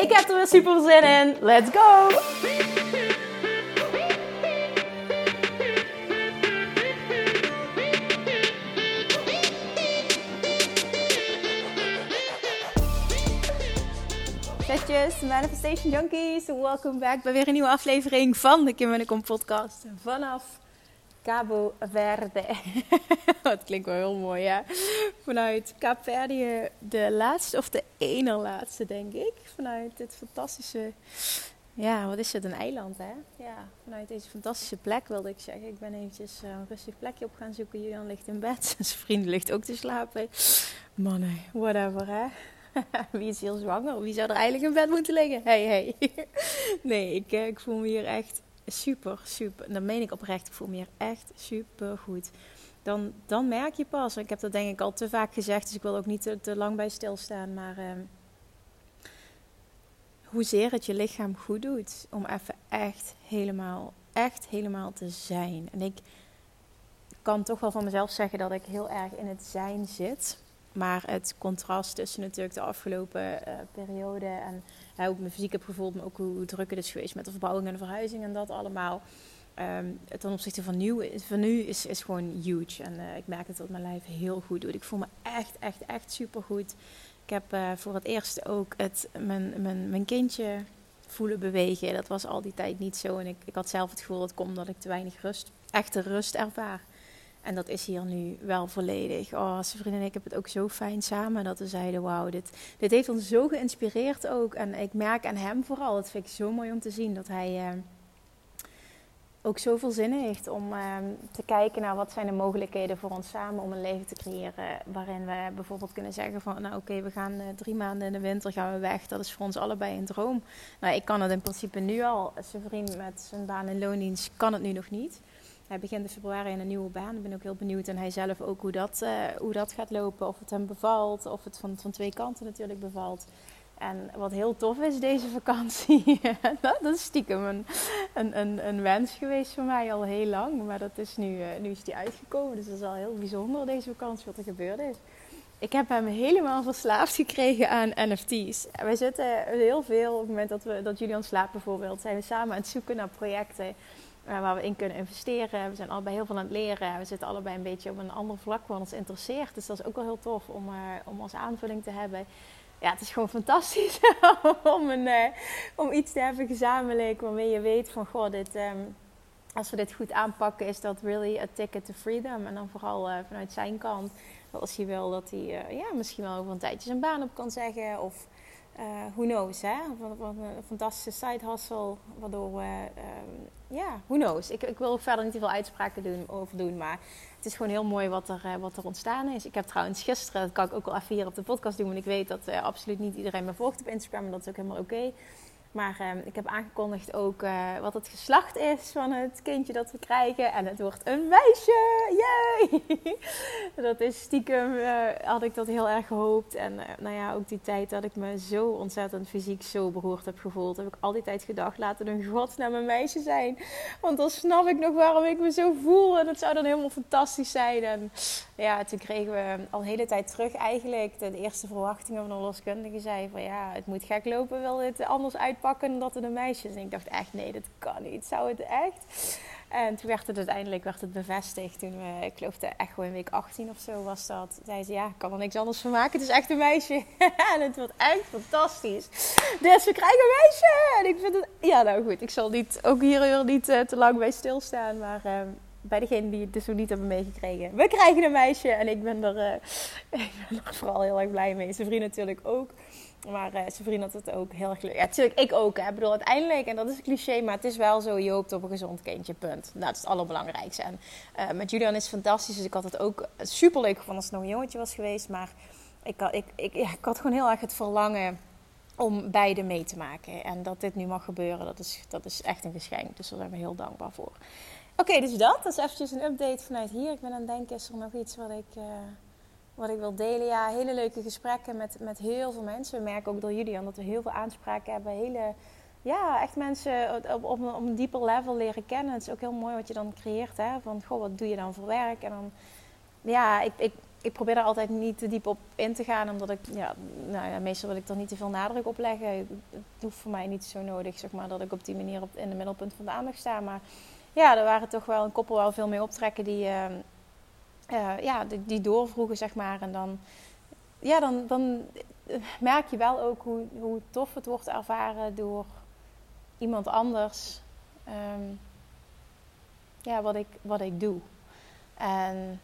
Ik heb er weer super zin in. Let's go! Petjes, Manifestation Junkies. Welkom back bij weer een nieuwe aflevering van de Kim en Kom podcast. Vanaf Cabo Verde. Dat klinkt wel heel mooi, ja. Vanuit Kaapverdië, de laatste of de ene laatste, denk ik. Vanuit dit fantastische, ja, wat is het, een eiland, hè? Ja, vanuit deze fantastische plek wilde ik zeggen. Ik ben eventjes een rustig plekje op gaan zoeken. Julian ligt in bed, zijn vriend ligt ook te slapen. Mannen, whatever, hè? Wie is hier zwanger? Wie zou er eigenlijk in bed moeten liggen? Hey, hey. nee, ik, eh, ik voel me hier echt super, super. Dan meen ik oprecht, ik voel me hier echt super goed. Dan, dan merk je pas, ik heb dat denk ik al te vaak gezegd, dus ik wil ook niet te, lang bij stilstaan, maar uh, hoezeer het je lichaam goed doet om even echt helemaal, echt helemaal te zijn. En ik kan toch wel van mezelf zeggen dat ik heel erg in het zijn zit. Maar het contrast tussen natuurlijk de afgelopen uh, periode en ja, hoe ik fysiek heb gevoeld, maar ook hoe, druk het is geweest met de verbouwing en de verhuizing en dat allemaal. Um, ten opzichte van, van nu is, is gewoon huge. En uh, ik merk het dat mijn lijf heel goed doet. Ik voel me echt, echt, echt super goed. Ik heb uh, voor het eerst ook het, mijn, mijn, mijn kindje voelen bewegen. Dat was al die tijd niet zo. En ik, ik had zelf het gevoel dat het komt omdat ik te weinig rust, echte rust ervaar. En dat is hier nu wel volledig. Oh, zijn en ik hebben het ook zo fijn samen. Dat we zeiden, wauw, dit, dit heeft ons zo geïnspireerd ook. En ik merk aan hem vooral, dat vind ik zo mooi om te zien. Dat hij uh, ook zoveel zin heeft om uh, te kijken naar wat zijn de mogelijkheden voor ons samen. Om een leven te creëren waarin we bijvoorbeeld kunnen zeggen van... Nou oké, we gaan uh, drie maanden in de winter gaan we weg. Dat is voor ons allebei een droom. Nou, ik kan het in principe nu al. Zijn met zijn baan in loondienst kan het nu nog niet. Hij begint in februari in een nieuwe baan. Ik ben ook heel benieuwd. En hij zelf ook hoe dat, uh, hoe dat gaat lopen. Of het hem bevalt. Of het van, van twee kanten natuurlijk bevalt. En wat heel tof is deze vakantie. dat is stiekem een, een, een, wens geweest voor mij al heel lang. Maar dat is nu, uh, nu is die uitgekomen. Dus dat is wel heel bijzonder deze vakantie wat er gebeurd is. Ik heb hem helemaal verslaafd gekregen aan NFT's. Wij zitten heel veel op het moment dat, we, dat Julian slaapt bijvoorbeeld. Zijn we samen aan het zoeken naar projecten waar we in kunnen investeren. We zijn allebei heel veel aan het leren. We zitten allebei een beetje op een ander vlak wat ons interesseert. Dus dat is ook wel heel tof om, uh, om als aanvulling te hebben. Ja, het is gewoon fantastisch om, uh, om iets te hebben gezamenlijk waarmee je weet van goh, dit, um, als we dit goed aanpakken, is dat really a ticket to freedom. En dan vooral vanuit zijn kant. Als hij wil dat hij ja, misschien wel over een tijdje zijn baan op kan zeggen. Of uh, who knows, hè? Wat, een fantastische side hustle, waardoor we, um, ja, who knows. Ik, ik wil verder niet te veel uitspraken doen, over doen, maar het is gewoon heel mooi wat er, uh, wat er ontstaan is. Ik heb trouwens gisteren, dat kan ik ook wel even hier op de podcast doen, want ik weet dat uh, absoluut niet iedereen me volgt op Instagram, en dat is ook helemaal oké. Okay. Maar uh, ik heb aangekondigd ook uh, wat het geslacht is van het kindje dat we krijgen. En het wordt een meisje! Yay! dat is stiekem, uh, had ik dat heel erg gehoopt. En nou ja, ook die tijd dat ik me zo ontzettend fysiek zo beroerd heb gevoeld. Heb ik al die tijd gedacht, laat het een godsnaam een meisje zijn. Want dan snap ik nog waarom ik me zo voel. En het zou dan helemaal fantastisch zijn. En ja, toen kregen we al een hele tijd terug eigenlijk. De, de eerste verwachtingen van de loskundige zei van ja, het moet gek lopen, wil dit anders uit pakken dat het een meisje is. En ik dacht echt, nee, dat kan niet. Zou het echt? En toen werd het uiteindelijk werd het bevestigd. Toen we, ik geloof echt gewoon in week 18 of zo was dat. Zei ze, ja, ik kan er niks anders van maken. Het is echt een meisje. en het wordt echt fantastisch. Dus we krijgen een meisje. En ik vind het, ja nou goed. Ik zal niet, ook hier weer niet uh, te lang bij stilstaan. Maar uh, bij degenen die het dus nog niet hebben meegekregen. We krijgen een meisje. En ik ben er, uh, ik ben er vooral heel erg blij mee. Zijn vriend natuurlijk ook. Maar uh, zijn vriend had het ook heel erg leuk. Ja, natuurlijk, ik ook. Hè. Ik bedoel, uiteindelijk, en dat is een cliché, maar het is wel zo, je hoopt op een gezond kindje, punt. Nou, dat is het allerbelangrijkste. En uh, met Julian is het fantastisch, dus ik had het ook super leuk gevonden als het nog een jongetje was geweest. Maar ik, ik, ik, ja, ik had gewoon heel erg het verlangen om beide mee te maken. En dat dit nu mag gebeuren, dat is, dat is echt een geschenk. Dus daar zijn we heel dankbaar voor. Oké, dus dat. Dat is eventjes een update vanuit hier. Ik ben aan het denken, is er nog iets wat ik, wat ik wil delen? Ja, hele leuke gesprekken met, met heel veel mensen. We merken ook door Julian dat we heel veel aanspraken hebben. Hele, ja, echt mensen op, op, op een dieper level leren kennen. Het is ook heel mooi wat je dan creëert. Hè? Van, goh, wat doe je dan voor werk? En dan, ja, ik, ik, ik probeer daar altijd niet te diep op in te gaan. Omdat ik, ja, nou ja, meestal wil ik er niet te veel nadruk op leggen. Het hoeft voor mij niet zo nodig, zeg maar, dat ik op die manier op, in de middelpunt van de aandacht sta. Maar ja, er waren toch wel een koppel wel veel mee optrekken die, uh, uh, ja, die, die, doorvroegen, zeg maar. En dan, ja, dan, dan merk je wel ook hoe, hoe tof het wordt ervaren door iemand anders. Um, ja, wat ik, wat ik doe. En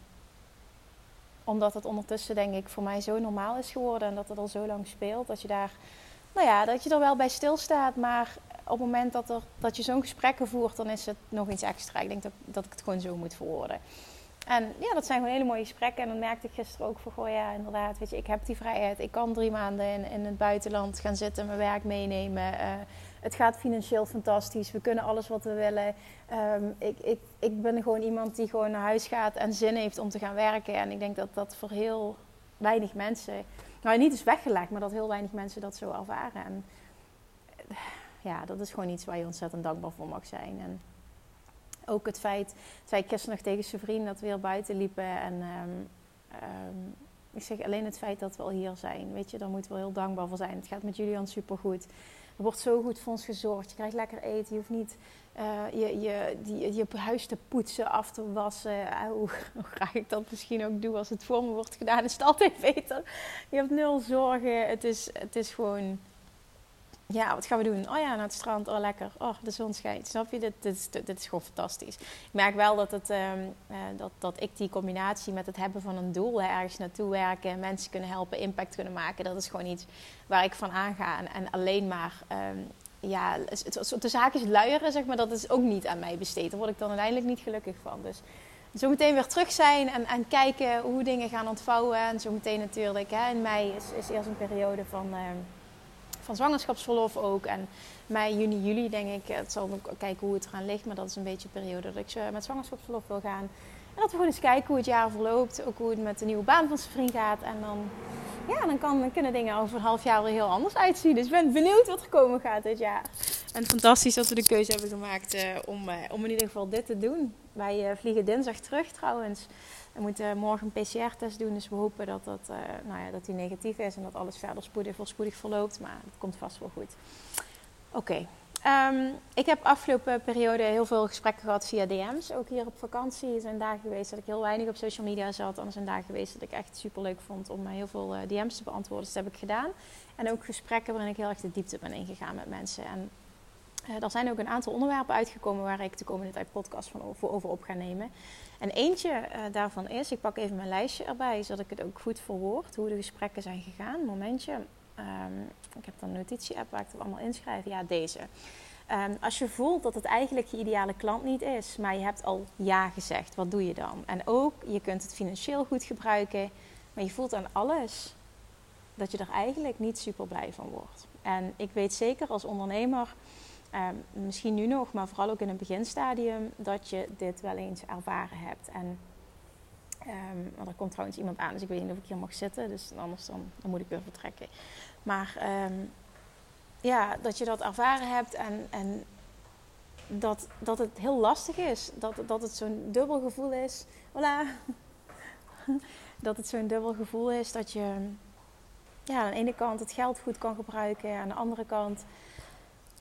omdat het ondertussen, denk ik, voor mij zo normaal is geworden en dat het al zo lang speelt, dat je daar, nou ja, dat je er wel bij stilstaat. Maar op het moment dat, er, dat je zo'n gesprekken voert, dan is het nog iets extra. Ik denk dat, dat ik het gewoon zo moet verwoorden. En ja, dat zijn gewoon hele mooie gesprekken. En dan merkte ik gisteren ook van, goh ja, inderdaad, weet je, ik heb die vrijheid. Ik kan drie maanden in, in het buitenland gaan zitten, mijn werk meenemen. Uh, het gaat financieel fantastisch. We kunnen alles wat we willen. Um, ik, ik, ik ben gewoon iemand die gewoon naar huis gaat en zin heeft om te gaan werken. En ik denk dat dat voor heel weinig mensen, nou niet is weggelegd, maar dat heel weinig mensen dat zo ervaren. En ja, dat is gewoon iets waar je ontzettend dankbaar voor mag zijn. En ook het feit, zei ik gisteren nog tegen zijn vriend dat we weer buiten liepen. En um, um, ik zeg alleen het feit dat we al hier zijn. Weet je, daar moeten we heel dankbaar voor zijn. Het gaat met Julian supergoed. Er wordt zo goed voor ons gezorgd. Je krijgt lekker eten. Je hoeft niet uh, je, je, die, je huis te poetsen, af te wassen. Hoe, hoe, graag ik dat misschien ook doe als het voor me wordt gedaan, is het altijd beter. Je hebt nul zorgen. Het is, het is gewoon ja, wat gaan we doen? Oh ja, naar het strand. Oh, lekker. Oh, de zon schijnt. Snap je? Dit, dit, dit is gewoon fantastisch. Ik merk wel dat, het, um, uh, dat, dat ik die combinatie met het hebben van een doel, ergens naartoe werken, mensen kunnen helpen, impact kunnen maken, dat is gewoon iets waar ik van aanga. En, en alleen maar, um, ja, de zaak is luieren, zeg maar, dat is ook niet aan mij besteed. Daar word ik dan uiteindelijk niet gelukkig van. Dus zo meteen weer terug zijn en, en kijken hoe dingen gaan ontvouwen. En zo meteen natuurlijk, hè, in mei is, is eerst een periode van. Uh, van zwangerschapsverlof ook. En mei, juni, juli denk ik. Het zal ook kijken hoe het eraan ligt. Maar dat is een beetje een periode dat ik met zwangerschapsverlof wil gaan. En dat we gewoon eens kijken hoe het jaar verloopt. Ook hoe het met de nieuwe baan van zijn vriend gaat. En dan, ja, dan, kan, kunnen dingen over een half jaar weer heel anders uitzien. Dus ik ben benieuwd wat er komen gaat dit jaar. En fantastisch dat we de keuze hebben gemaakt uh, om, uh, om in ieder geval dit te doen. Wij uh, vliegen dinsdag terug trouwens. We moeten morgen een PCR-test doen, dus we hopen dat, dat, uh, nou ja, dat die negatief is en dat alles verder spoedig, voorspoedig verloopt. Maar het komt vast wel goed. Oké. Um, ik heb afgelopen periode heel veel gesprekken gehad via DM's. Ook hier op vakantie. Zijn dagen geweest dat ik heel weinig op social media zat. En zijn dagen geweest dat ik echt super leuk vond om heel veel DM's te beantwoorden. Dus dat heb ik gedaan. En ook gesprekken waarin ik heel erg de diepte ben ingegaan met mensen. En uh, er zijn ook een aantal onderwerpen uitgekomen waar ik de komende tijd podcast van over, over op ga nemen. En eentje uh, daarvan is, ik pak even mijn lijstje erbij, zodat ik het ook goed verwoord, hoe de gesprekken zijn gegaan. Momentje, um, ik heb dan een notitie-app waar ik het allemaal inschrijf. Ja, deze. Um, als je voelt dat het eigenlijk je ideale klant niet is, maar je hebt al ja gezegd, wat doe je dan? En ook, je kunt het financieel goed gebruiken, maar je voelt aan alles dat je er eigenlijk niet super blij van wordt. En ik weet zeker als ondernemer Um, misschien nu nog, maar vooral ook in een beginstadium, dat je dit wel eens ervaren hebt. En um, er komt trouwens iemand aan, dus ik weet niet of ik hier mag zitten, dus anders dan, dan moet ik weer vertrekken. Maar um, ja, dat je dat ervaren hebt en, en dat, dat het heel lastig is. Dat, dat het zo'n dubbel gevoel is. Voilà. dat het zo'n dubbel gevoel is dat je ja, aan de ene kant het geld goed kan gebruiken, aan de andere kant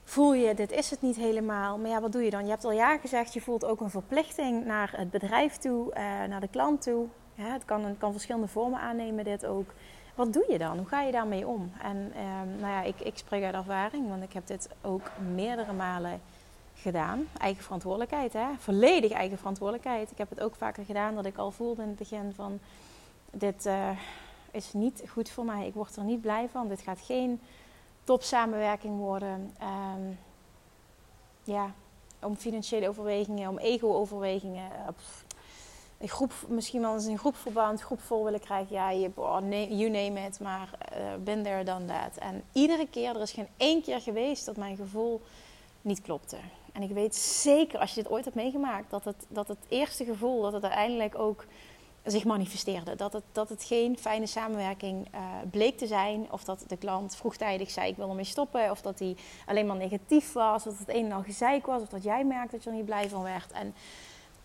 voel je, dit is het niet helemaal. Maar ja, wat doe je dan? Je hebt al ja gezegd, je voelt ook een verplichting naar het bedrijf toe, uh, naar de klant toe. Het, kan, kan verschillende vormen aannemen, dit ook. Wat doe je dan? Hoe ga je daarmee om? En uh, nou ja, ik, ik spreek uit ervaring, want ik heb dit ook meerdere malen gedaan. Eigen verantwoordelijkheid, hè? volledig eigen verantwoordelijkheid. Ik heb het ook vaker gedaan dat ik al voelde in het begin van... dit uh, is niet goed voor mij, ik word er niet blij van. Dit gaat geen top samenwerking worden. Um, ja, om financiële overwegingen, om ego-overwegingen. een groep, misschien wel eens een groepverband, groep vol willen krijgen. Ja, je, you name it, maar uh, ben there, dan that. En iedere keer, er is geen één keer geweest dat mijn gevoel niet klopte. En ik weet zeker, als je dit ooit hebt meegemaakt, dat het, dat het eerste gevoel, dat het uiteindelijk ook zich manifesteerde. Dat het, dat het geen fijne samenwerking uh, bleek te zijn. Of dat de klant vroegtijdig zei ik wil ermee stoppen. Of dat hij alleen maar negatief was. Of dat het een en al gezeik was. Of dat jij merkte dat je er niet blij van werd. En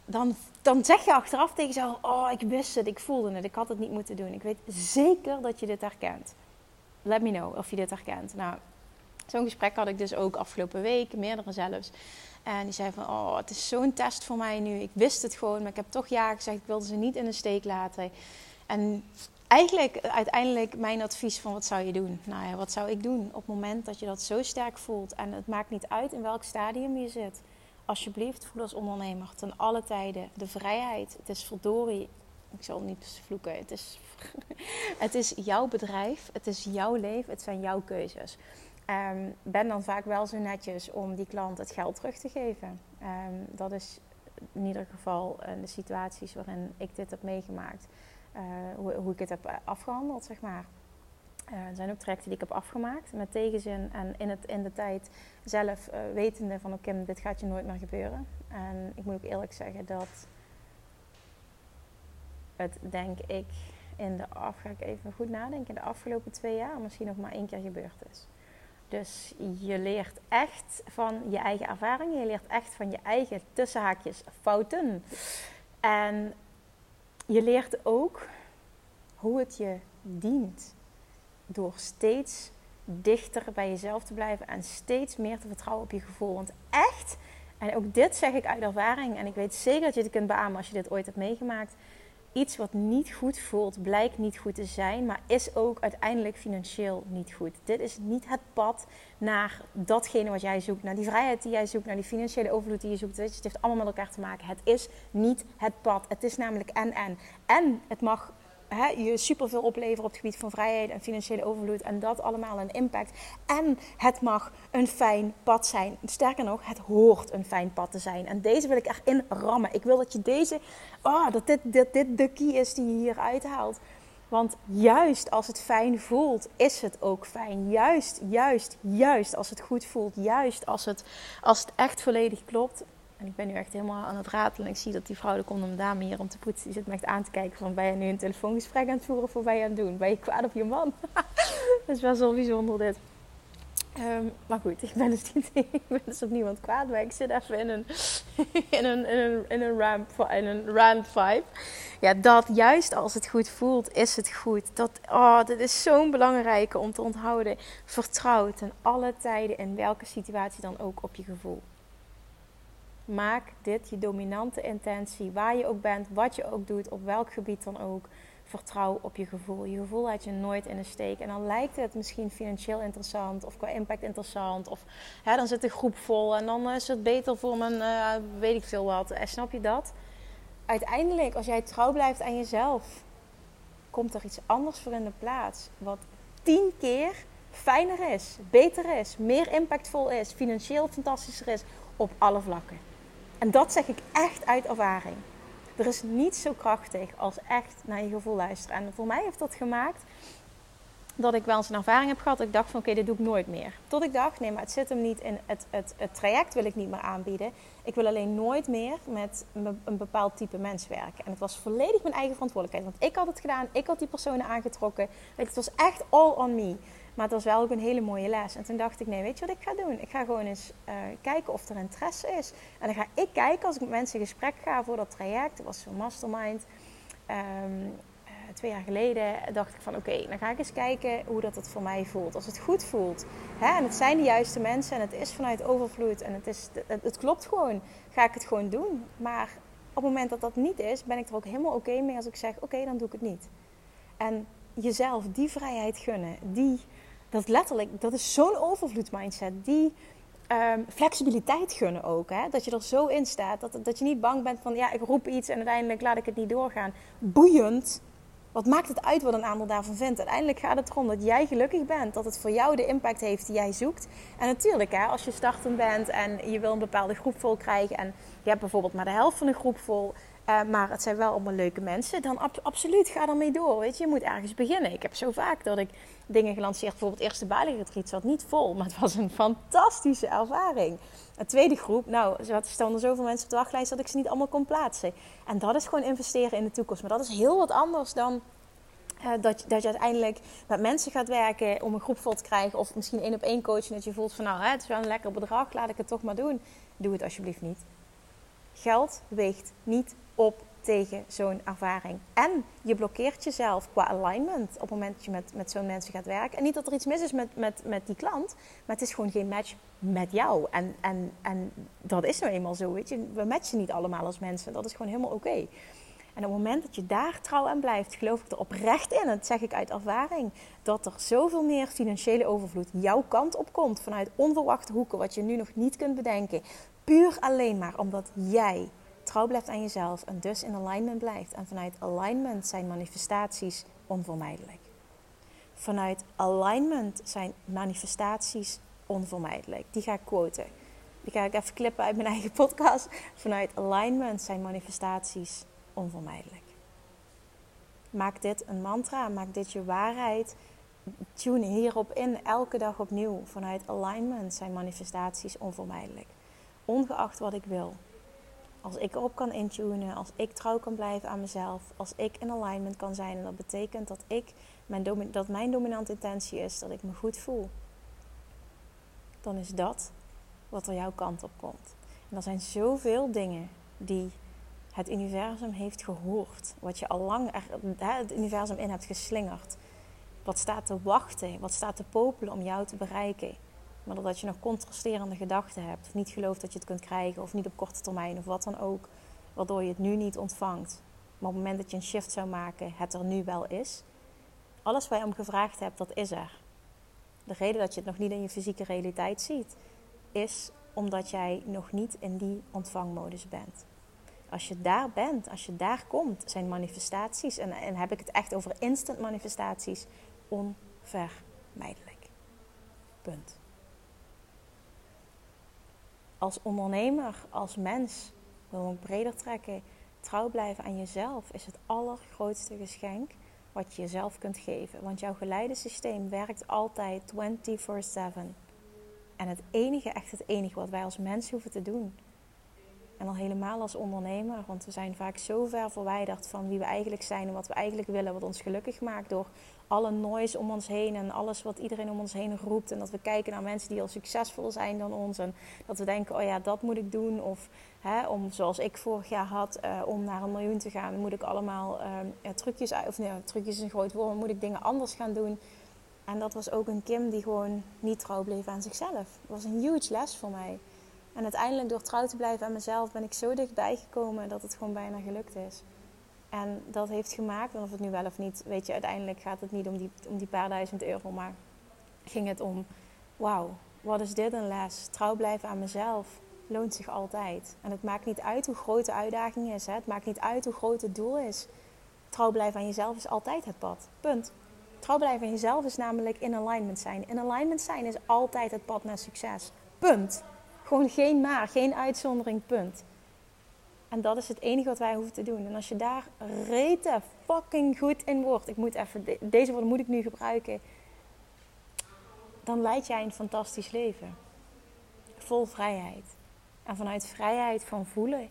dan, dan zeg je achteraf tegen jezelf: Oh, ik wist het, ik voelde het, ik had het niet moeten doen. Ik weet zeker dat je dit herkent. Let me know of je dit herkent. Nou, zo'n gesprek had ik dus ook afgelopen week, meerdere zelfs. En die zei van, oh, het is zo'n test voor mij nu. Ik wist het gewoon, maar ik heb toch ja gezegd. Ik wilde ze niet in de steek laten. En eigenlijk uiteindelijk mijn advies van wat zou je doen? Nou ja, wat zou ik doen op het moment dat je dat zo sterk voelt? En het maakt niet uit in welk stadium je zit alsjeblieft, voel als ondernemer ten alle tijden de vrijheid. Het is verdorie, ik zal niet vloeken, het is, het is jouw bedrijf, het is jouw leven, het zijn jouw keuzes. Um, ben dan vaak wel zo netjes om die klant het geld terug te geven. Ehm, dat is in ieder geval uh, de situaties waarin ik dit heb meegemaakt. Uh, hoe, hoe, ik het heb afgehandeld, zeg maar. Er zijn ook trajecten die ik heb afgemaakt met tegenzin en in, het, in de tijd zelf wetende van oké, dit gaat je nooit meer gebeuren. En ik moet ook eerlijk zeggen dat het denk ik in de af, ga ik even goed nadenken, in de afgelopen twee jaar misschien nog maar één keer gebeurd is. Dus je leert echt van je eigen ervaringen, je leert echt van je eigen tussenhaakjes fouten. En je leert ook hoe het je dient door steeds dichter bij jezelf te blijven en steeds meer te vertrouwen op je gevoel. Want echt, en ook dit zeg ik uit ervaring, en ik weet zeker dat je het kunt beamen als je dit ooit hebt meegemaakt. Iets wat niet goed voelt, blijkt niet goed te zijn, maar is ook uiteindelijk financieel niet goed. Dit is niet het pad naar datgene wat jij zoekt, naar die vrijheid die jij zoekt, naar die financiële overvloed die je zoekt. Het heeft allemaal met elkaar te maken. Het is niet het pad. Het is namelijk en en. En het mag hè, je superveel opleveren op het gebied van vrijheid en financiële overvloed. En dat allemaal een impact. En het mag een fijn pad zijn. Sterker nog, het hoort een fijn pad te zijn. En deze wil ik erin rammen. Ik wil dat je deze, oh, dat dit, dit, dit de key is die je hier uithaalt. Want juist als het fijn voelt, is het ook fijn. Juist, juist, juist als het goed voelt. Juist als het, als het echt volledig klopt. En ik ben nu echt helemaal aan het ratelen. En ik zie dat die vrouw, de een dame hier om te poetsen, die zit me echt aan te kijken van ben je nu een telefoongesprek aan het voeren of wat ben je aan het doen? Ben je kwaad op je man? dat is wel bijzonder dit. Um, maar goed, ik ben dus niet ik ben dus op niemand kwaad, maar ik zit even in een, in een, in een, in een, ramp, in een rant vibe. Ja, dat juist als het goed voelt, is het goed. Dat, oh, dat is zo'n belangrijke om te onthouden. Vertrouw ten alle tijden, in welke situatie dan ook, op je gevoel. Maak dit je dominante intentie, waar je ook bent, wat je ook doet, op welk gebied dan ook. Vertrouw op je gevoel. Je gevoel laat je nooit in de steek. En dan lijkt het misschien financieel interessant of qua impact interessant. Of hè, dan zit de groep vol en dan is het beter voor mijn uh, weet ik veel wat. En eh, snap je dat? Uiteindelijk, als jij trouw blijft aan jezelf, komt er iets anders voor in de plaats. Wat tien keer fijner is, beter is, meer impactvol is, financieel fantastischer is op alle vlakken. En dat zeg ik echt uit ervaring. Er is niets zo krachtig als echt naar je gevoel luisteren. En voor mij heeft dat gemaakt dat ik wel eens een ervaring heb gehad. Dat ik dacht van oké, dit doe ik nooit meer. Tot ik dacht, nee, maar het zit hem niet in het, het, het traject wil ik niet meer aanbieden. Ik wil alleen nooit meer met een bepaald type mens werken. En het was volledig mijn eigen verantwoordelijkheid. Want ik had het gedaan, ik had die personen aangetrokken. Het was echt all on me. Maar het was wel ook een hele mooie les. En toen dacht ik, nee, weet je wat ik ga doen? Ik ga gewoon eens uh, kijken of er interesse is. En dan ga ik kijken als ik met mensen in gesprek ga voor dat traject. Dat was zo'n mastermind. Um, twee jaar geleden dacht ik van oké, dan ga ik eens kijken hoe dat het voor mij voelt. Als het goed voelt. Hè? En het zijn de juiste mensen en het is vanuit overvloed en het, is, het klopt gewoon. Ga ik het gewoon doen. Maar op het moment dat dat niet is, ben ik er ook helemaal oké mee als ik zeg oké, dan doe ik het niet. En jezelf die vrijheid gunnen, die dat letterlijk, dat is zo'n overvloedmindset. Die um, flexibiliteit gunnen ook. Hè? Dat je er zo in staat. Dat, dat je niet bang bent van, ja, ik roep iets en uiteindelijk laat ik het niet doorgaan. Boeiend. Wat maakt het uit wat een ander daarvan vindt? Uiteindelijk gaat het erom dat jij gelukkig bent. Dat het voor jou de impact heeft die jij zoekt. En natuurlijk, hè, als je startend bent en je wil een bepaalde groep vol krijgen. En je hebt bijvoorbeeld maar de helft van de groep vol. Uh, maar het zijn wel allemaal leuke mensen. Dan ab absoluut, ga ermee door. Weet je, je moet ergens beginnen. Ik heb zo vaak dat ik dingen gelanceerd. Bijvoorbeeld eerste Bali retreat zat niet vol. Maar het was een fantastische ervaring. Een tweede groep, nou, er stonden zoveel mensen op de wachtlijst dat ik ze niet allemaal kon plaatsen. En dat is gewoon investeren in de toekomst. Maar dat is heel wat anders dan uh, dat, dat je uiteindelijk met mensen gaat werken om een groep vol te krijgen. Of misschien één op één coaching. Dat je voelt van nou, hè, het is wel een lekker bedrag, laat ik het toch maar doen. Doe het alsjeblieft niet. Geld weegt niet op tegen zo'n ervaring. En je blokkeert jezelf qua alignment op het moment dat je met, met zo'n mensen gaat werken. En niet dat er iets mis is met, met, met die klant, maar het is gewoon geen match met jou. En, en, en dat is nou eenmaal zo, weet je. We matchen niet allemaal als mensen. Dat is gewoon helemaal oké. En op het moment dat je daar trouw aan blijft, geloof ik er oprecht in, en dat zeg ik uit ervaring, dat er zoveel meer financiële overvloed jouw kant op komt vanuit onverwachte hoeken, wat je nu nog niet kunt bedenken. Puur alleen maar omdat jij trouw blijft aan jezelf en dus in alignment blijft. En vanuit alignment zijn manifestaties onvermijdelijk. Vanuit alignment zijn manifestaties onvermijdelijk. Die ga ik quoten. Die ga ik even klippen uit mijn eigen podcast. Vanuit alignment zijn manifestaties onvermijdelijk. Maak dit een mantra, maak dit je waarheid. Tune hierop in, elke dag opnieuw. Vanuit alignment zijn manifestaties onvermijdelijk. Ongeacht wat ik wil. Als ik erop kan intunen, als ik trouw kan blijven aan mezelf, als ik in alignment kan zijn. En dat betekent dat, ik, mijn, dat mijn dominante intentie is dat ik me goed voel. Dan is dat wat er jouw kant op komt. En er zijn zoveel dingen die het universum heeft gehoord. Wat je al lang het universum in hebt geslingerd. Wat staat te wachten, wat staat te popelen om jou te bereiken. Maar doordat je nog contrasterende gedachten hebt, of niet gelooft dat je het kunt krijgen, of niet op korte termijn, of wat dan ook, waardoor je het nu niet ontvangt. Maar op het moment dat je een shift zou maken, het er nu wel is. Alles waar je om gevraagd hebt, dat is er. De reden dat je het nog niet in je fysieke realiteit ziet, is omdat jij nog niet in die ontvangmodus bent. Als je daar bent, als je daar komt, zijn manifestaties, en, en heb ik het echt over instant manifestaties, onvermijdelijk. Punt. Als ondernemer, als mens, wil ik breder trekken, trouw blijven aan jezelf is het allergrootste geschenk wat je jezelf kunt geven. Want jouw geleidesysteem werkt altijd 24/7. En het enige, echt het enige wat wij als mens hoeven te doen, en al helemaal als ondernemer, want we zijn vaak zo ver verwijderd van wie we eigenlijk zijn en wat we eigenlijk willen, wat ons gelukkig maakt door alle noise om ons heen en alles wat iedereen om ons heen roept. En dat we kijken naar mensen die al succesvol zijn dan ons. En dat we denken, oh ja, dat moet ik doen. Of hè, om, zoals ik vorig jaar had, uh, om naar een miljoen te gaan, moet ik allemaal uh, trucjes, of nee, trucjes is een groot woord, moet ik dingen anders gaan doen. En dat was ook een Kim die gewoon niet trouw bleef aan zichzelf. Dat was een huge les voor mij. En uiteindelijk door trouw te blijven aan mezelf ben ik zo dichtbij gekomen dat het gewoon bijna gelukt is. En dat heeft gemaakt, en of het nu wel of niet, weet je, uiteindelijk gaat het niet om die, om die paar duizend euro, maar ging het om, wauw, wat is dit een les? Trouw blijven aan mezelf loont zich altijd. En het maakt niet uit hoe groot de uitdaging is, hè? het maakt niet uit hoe groot het doel is. Trouw blijven aan jezelf is altijd het pad. Punt. Trouw blijven aan jezelf is namelijk in alignment zijn. In alignment zijn is altijd het pad naar succes. Punt. Gewoon geen maar, geen uitzondering, punt. En dat is het enige wat wij hoeven te doen. En als je daar rete fucking goed in wordt, ik moet even, deze woorden moet ik nu gebruiken, dan leid jij een fantastisch leven. Vol vrijheid. En vanuit vrijheid van voelen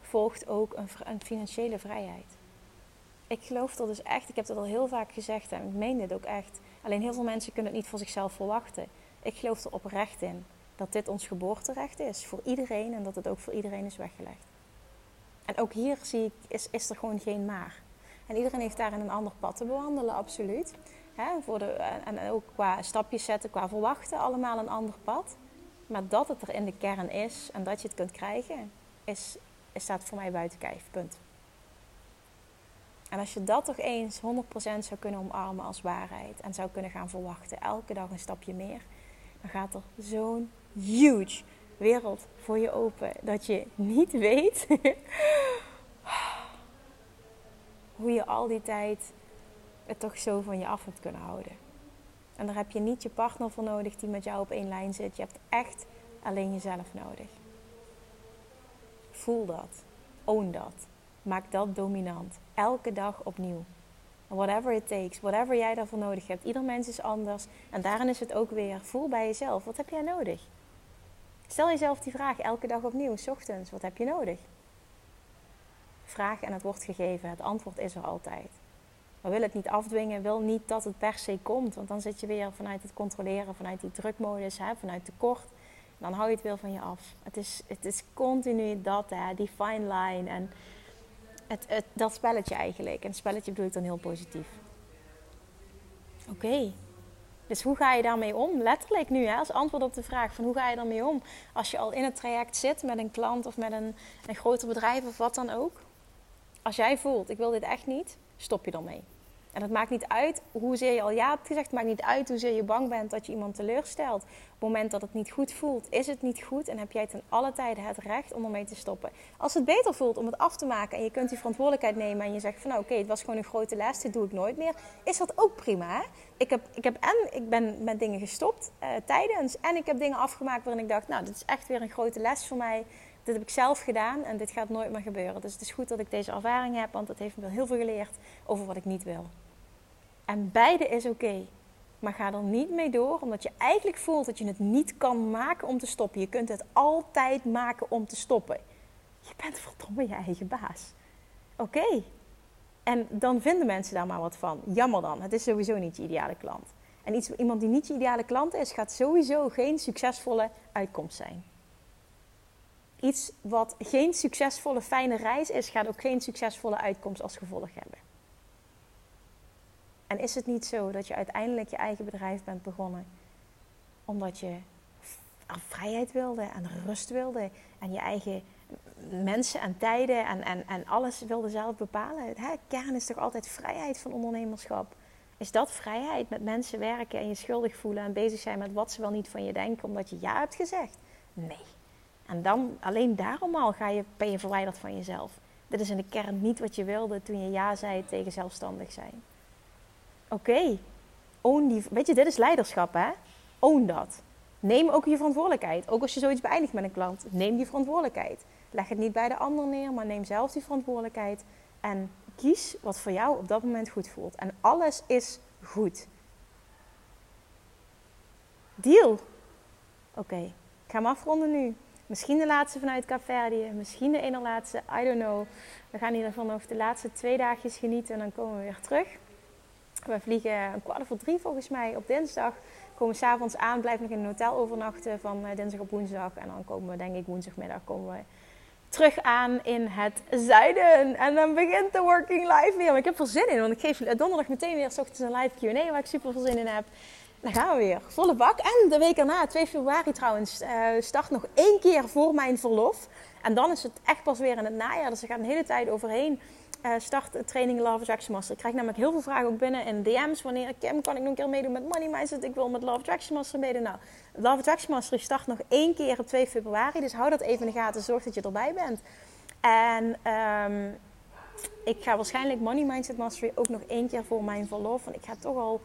volgt ook een, financiële vrijheid. Ik geloof dat dus echt, ik heb dat al heel vaak gezegd en ik meen dit ook echt. Alleen heel veel mensen kunnen het niet voor zichzelf verwachten. Ik geloof er oprecht in dat dit ons geboorterecht is voor iedereen en dat het ook voor iedereen is weggelegd. En ook hier zie ik, is, is er gewoon geen maar. En iedereen heeft daarin een ander pad te bewandelen, absoluut. voor de, en ook qua stapjes zetten, qua verwachten, allemaal een ander pad. Maar dat het er in de kern is en dat je het kunt krijgen, is, is staat voor mij buiten kijf. Punt. En als je dat toch eens 100% zou kunnen omarmen als waarheid en zou kunnen gaan verwachten, elke dag een stapje meer, dan gaat er zo'n huge wereld voor je open. Dat je niet weet hoe je al die tijd het toch zo van je af hebt kunnen houden. En daar heb je niet je partner voor nodig die met jou op één lijn zit. Je hebt echt alleen jezelf nodig. Voel dat. Own dat. Maak dat dominant. Elke dag opnieuw. Whatever it takes, whatever jij daarvoor nodig hebt. Ieder mens is anders. En daarin is het ook weer, voel bij jezelf. Wat heb jij nodig? Stel jezelf die vraag elke dag opnieuw, s ochtends. Wat heb je nodig? Vraag en het wordt gegeven. Het antwoord is er altijd. Maar wil het niet afdwingen, wil niet dat het per se komt. Want dan zit je weer vanuit het controleren, vanuit die drukmodus, hè, vanuit tekort. Dan hou je het weer van je af. Het is, het is continu dat, hè, die fine line. En het, dat spelletje eigenlijk. En spelletje bedoel ik dan heel positief. Oké. Dus hoe ga je daarmee om? Letterlijk nu, hè, als antwoord op de vraag van hoe ga je daarmee om? Als je al in het traject zit met een klant of met een, een groter bedrijf of wat dan ook. Als jij voelt, ik wil dit echt niet, stop je dan mee. En het maakt niet uit hoezeer je al ja hebt gezegd. Het maakt niet uit hoezeer je bang bent dat je iemand teleurstelt. Op het moment dat het niet goed voelt, is het niet goed. En heb jij ten alle tijden het recht om ermee te stoppen. Als het beter voelt om het af te maken en je kunt die verantwoordelijkheid nemen. En je zegt van nou oké, het was gewoon een grote les, dit doe ik nooit meer. Is dat ook prima. Ik, heb, ik, heb en ik ben met dingen gestopt uh, tijdens. En ik heb dingen afgemaakt waarin ik dacht nou dit is echt weer een grote les voor mij. Dit heb ik zelf gedaan en dit gaat nooit meer gebeuren. Dus het is goed dat ik deze ervaring heb, want het heeft me heel veel geleerd over wat ik niet wil. En beide is oké. Maar ga er niet mee door, omdat je eigenlijk voelt dat je het niet kan maken om te stoppen. Je kunt het altijd maken om te stoppen. Je bent verdomme je eigen baas. Oké. En dan vinden mensen daar maar wat van. Jammer dan, het is sowieso niet je ideale klant. En iets, iemand die niet je ideale klant is, gaat sowieso geen succesvolle uitkomst zijn. Iets wat geen succesvolle, fijne reis is, gaat ook geen succesvolle uitkomst als gevolg hebben. En is het niet zo dat je uiteindelijk je eigen bedrijf bent begonnen omdat je vrijheid wilde en rust wilde en je eigen mensen en tijden en, en, en alles wilde zelf bepalen? Hè? Kern is toch altijd vrijheid van ondernemerschap? Is dat vrijheid met mensen werken en je schuldig voelen en bezig zijn met wat ze wel niet van je denken omdat je ja hebt gezegd? Nee. En dan alleen daarom al ga je, ben je verwijderd van jezelf. Dit is in de kern niet wat je wilde toen je ja zei tegen zelfstandig zijn. Oké, own die. Weet je, dit is leiderschap, hè? Own dat. Neem ook je verantwoordelijkheid. Ook als je zoiets beëindigt met een klant, neem die verantwoordelijkheid. Leg het niet bij de ander neer, maar neem zelf die verantwoordelijkheid. En kies wat voor jou op dat moment goed voelt. En alles is goed. Deal. Oké, ik ga hem afronden nu. Misschien de laatste vanuit Caverdië, misschien de ene laatste, I don't know. We gaan hier van over de laatste twee dagjes genieten en dan komen we weer terug. We vliegen een kwart voor drie volgens mij op dinsdag. Komen s'avonds aan, blijven nog in een hotel overnachten van eh, dinsdag op woensdag. En dan komen we denk ik woensdagmiddag komen we terug aan in het zuiden. En dan begint de working life weer. Maar ik heb er zin in, want ik geef donderdag meteen weer ochtends een live Q&A waar ik super veel zin in heb. Dan gaan we weer. Volle bak. En de week erna, 2 februari trouwens, uh, start nog één keer voor mijn verlof. En dan is het echt pas weer in het najaar. Dus er gaat een hele tijd overheen uh, start training Love Attraction Master. Ik krijg namelijk heel veel vragen ook binnen in DM's. Wanneer Kim, kan ik nog een keer meedoen met Money Mindset? Ik wil met Love Attraction Master meedoen. Nou, Love Attraction Master start nog één keer op 2 februari. Dus hou dat even in de gaten. Zorg dat je erbij bent. En um, ik ga waarschijnlijk Money Mindset Mastery ook nog één keer voor mijn verlof. Want ik ga toch al...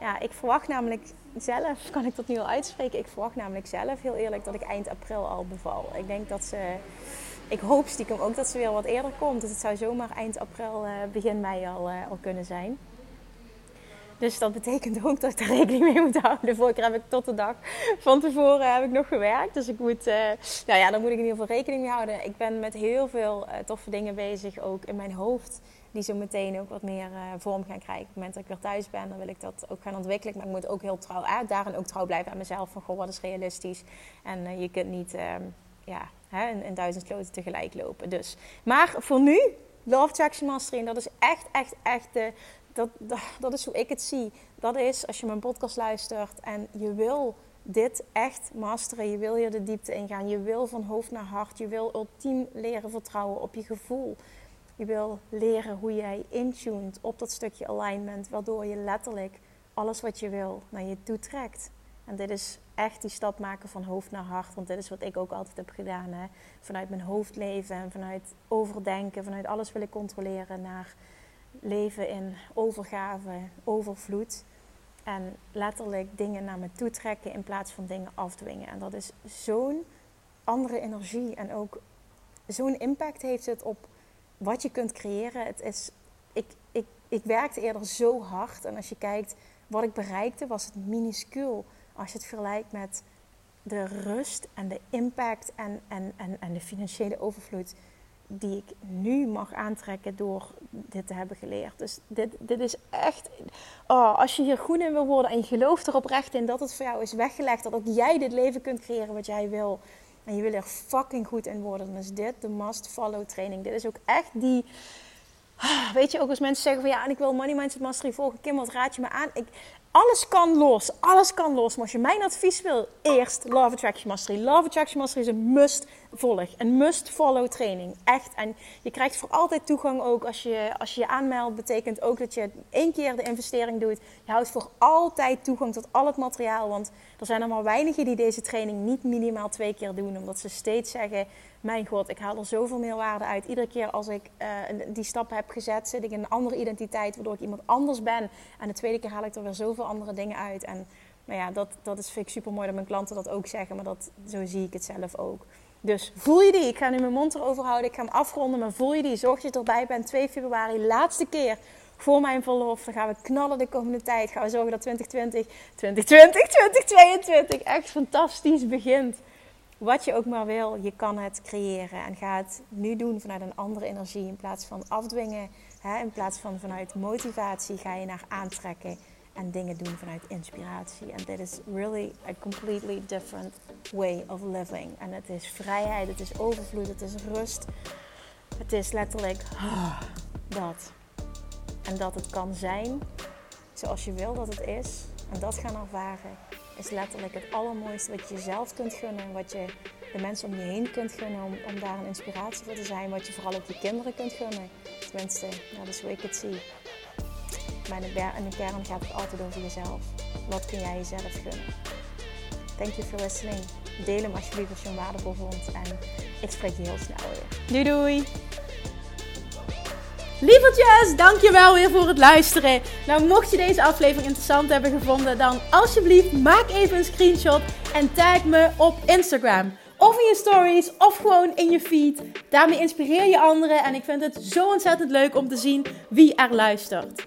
Ja, ik verwacht namelijk zelf, kan ik dat nu al uitspreken? Ik verwacht namelijk zelf, heel eerlijk, dat ik eind april al beval. Ik denk dat ze ik hoop stiekem ook dat ze weer wat eerder komt. Dus het zou zomaar eind april, uh, begin mei al, uh, al kunnen zijn. Dus dat betekent ook dat ik daar rekening mee moet houden. Vorige keer heb ik tot de dag van tevoren heb ik nog gewerkt. Dus ik moet, nou ja, daar moet ik in ieder geval rekening mee houden. Ik ben met heel veel toffe dingen bezig, ook in mijn hoofd. Die zo meteen ook wat meer vorm gaan krijgen. Op het moment dat ik weer thuis ben, dan wil ik dat ook gaan ontwikkelen. Maar ik moet ook heel trouw, daarin ook trouw blijven aan mezelf. Van, goh, wat is realistisch? En je kunt niet, ehm, ja, hè, in, in duizend sloten tegelijk lopen. Dus. Maar voor nu, Love Traction Mastering, dat is echt, echt, echt de, dat, dat, dat is hoe ik het zie. Dat is als je mijn podcast luistert en je wil dit echt masteren. Je wil hier de diepte ingaan. Je wil van hoofd naar hart. Je wil ultiem leren vertrouwen op je gevoel. Je wil leren hoe jij intuned op dat stukje alignment, waardoor je letterlijk alles wat je wil naar je toe trekt. En dit is echt die stap maken van hoofd naar hart. Want dit is wat ik ook altijd heb gedaan. Hè? Vanuit mijn hoofd leven en vanuit overdenken, vanuit alles wil ik controleren naar leven in overgave, overvloed. En letterlijk dingen naar me toe trekken in plaats van dingen afdwingen. En dat is zo'n andere energie en ook zo'n impact heeft het op wat je kunt creëren. Het is, ik, ik, ik werkte eerder zo hard. En als je kijkt wat ik bereikte, was het minuscuul. Als je het vergelijkt met de rust en de impact en, en, en, en de financiële overvloed die ik nu mag aantrekken door dit te hebben geleerd. Dus dit, dit is echt. Oh, als je hier goed in wil worden en je gelooft er oprecht in dat het voor jou is weggelegd, dat ook jij dit leven kunt creëren wat jij wil. En je wil er fucking goed in worden, dan is dit de must-follow training. Dit is ook echt die. Weet je, ook als mensen zeggen van ja, en ik wil Money Mindset Mastery volgen. Kim, wat raad je me aan? Ik, alles kan los. Alles kan los. Maar als je mijn advies wil, eerst Love Attraction Mastery. Love Attraction Mastery is een must volg. Een must follow training. Echt. En je krijgt voor altijd toegang ook als je als je, je aanmeldt. Betekent ook dat je één keer de investering doet. Je houdt voor altijd toegang tot al het materiaal. Want er zijn er maar weinigen die deze training niet minimaal twee keer doen. Omdat ze steeds zeggen mijn god, ik haal er zoveel meer waarde uit. Iedere keer als ik uh, die stap heb gezet, zit ik in een andere identiteit, waardoor ik iemand anders ben. En de tweede keer haal ik er weer zoveel andere dingen uit. En nou ja, dat, dat is, vind ik super mooi dat mijn klanten dat ook zeggen, maar dat, zo zie ik het zelf ook. Dus voel je die? Ik ga nu mijn mond erover houden. Ik ga hem afronden, maar voel je die? Zorg dat je erbij bent. 2 februari, laatste keer voor mijn verlof. Dan gaan we knallen de komende tijd. Gaan we zorgen dat 2020, 2020, 2022 echt fantastisch begint wat je ook maar wil, je kan het creëren. En ga het nu doen vanuit een andere energie. In plaats van afdwingen, hè, in plaats van vanuit motivatie, ga je naar aantrekken en dingen doen vanuit inspiratie. En dit is really a completely different way of living. En het is vrijheid, het is overvloed, het is rust. Het is letterlijk dat. En dat het kan zijn zoals je wil dat het is. En dat gaan ervaren is letterlijk het allermooiste wat je jezelf kunt gunnen. Wat je de mensen om je heen kunt gunnen. Om, om daar een inspiratie voor te zijn. Wat je vooral ook je kinderen kunt gunnen. Tenminste, dat is hoe ik het zie. Maar in de, kern gaat het altijd over jezelf. Wat kun jij jezelf gunnen? Thank you for listening. Deel hem alsjeblieft als je hem waardevol vond. En ik spreek je heel snel weer. Doei doei! Lievertjes, dankjewel weer voor het luisteren. Nou, mocht je deze aflevering interessant hebben gevonden, dan alsjeblieft maak even een screenshot en tag me op Instagram. Of in je stories, of gewoon in je feed. Daarmee inspireer je anderen en ik vind het zo ontzettend leuk om te zien wie er luistert.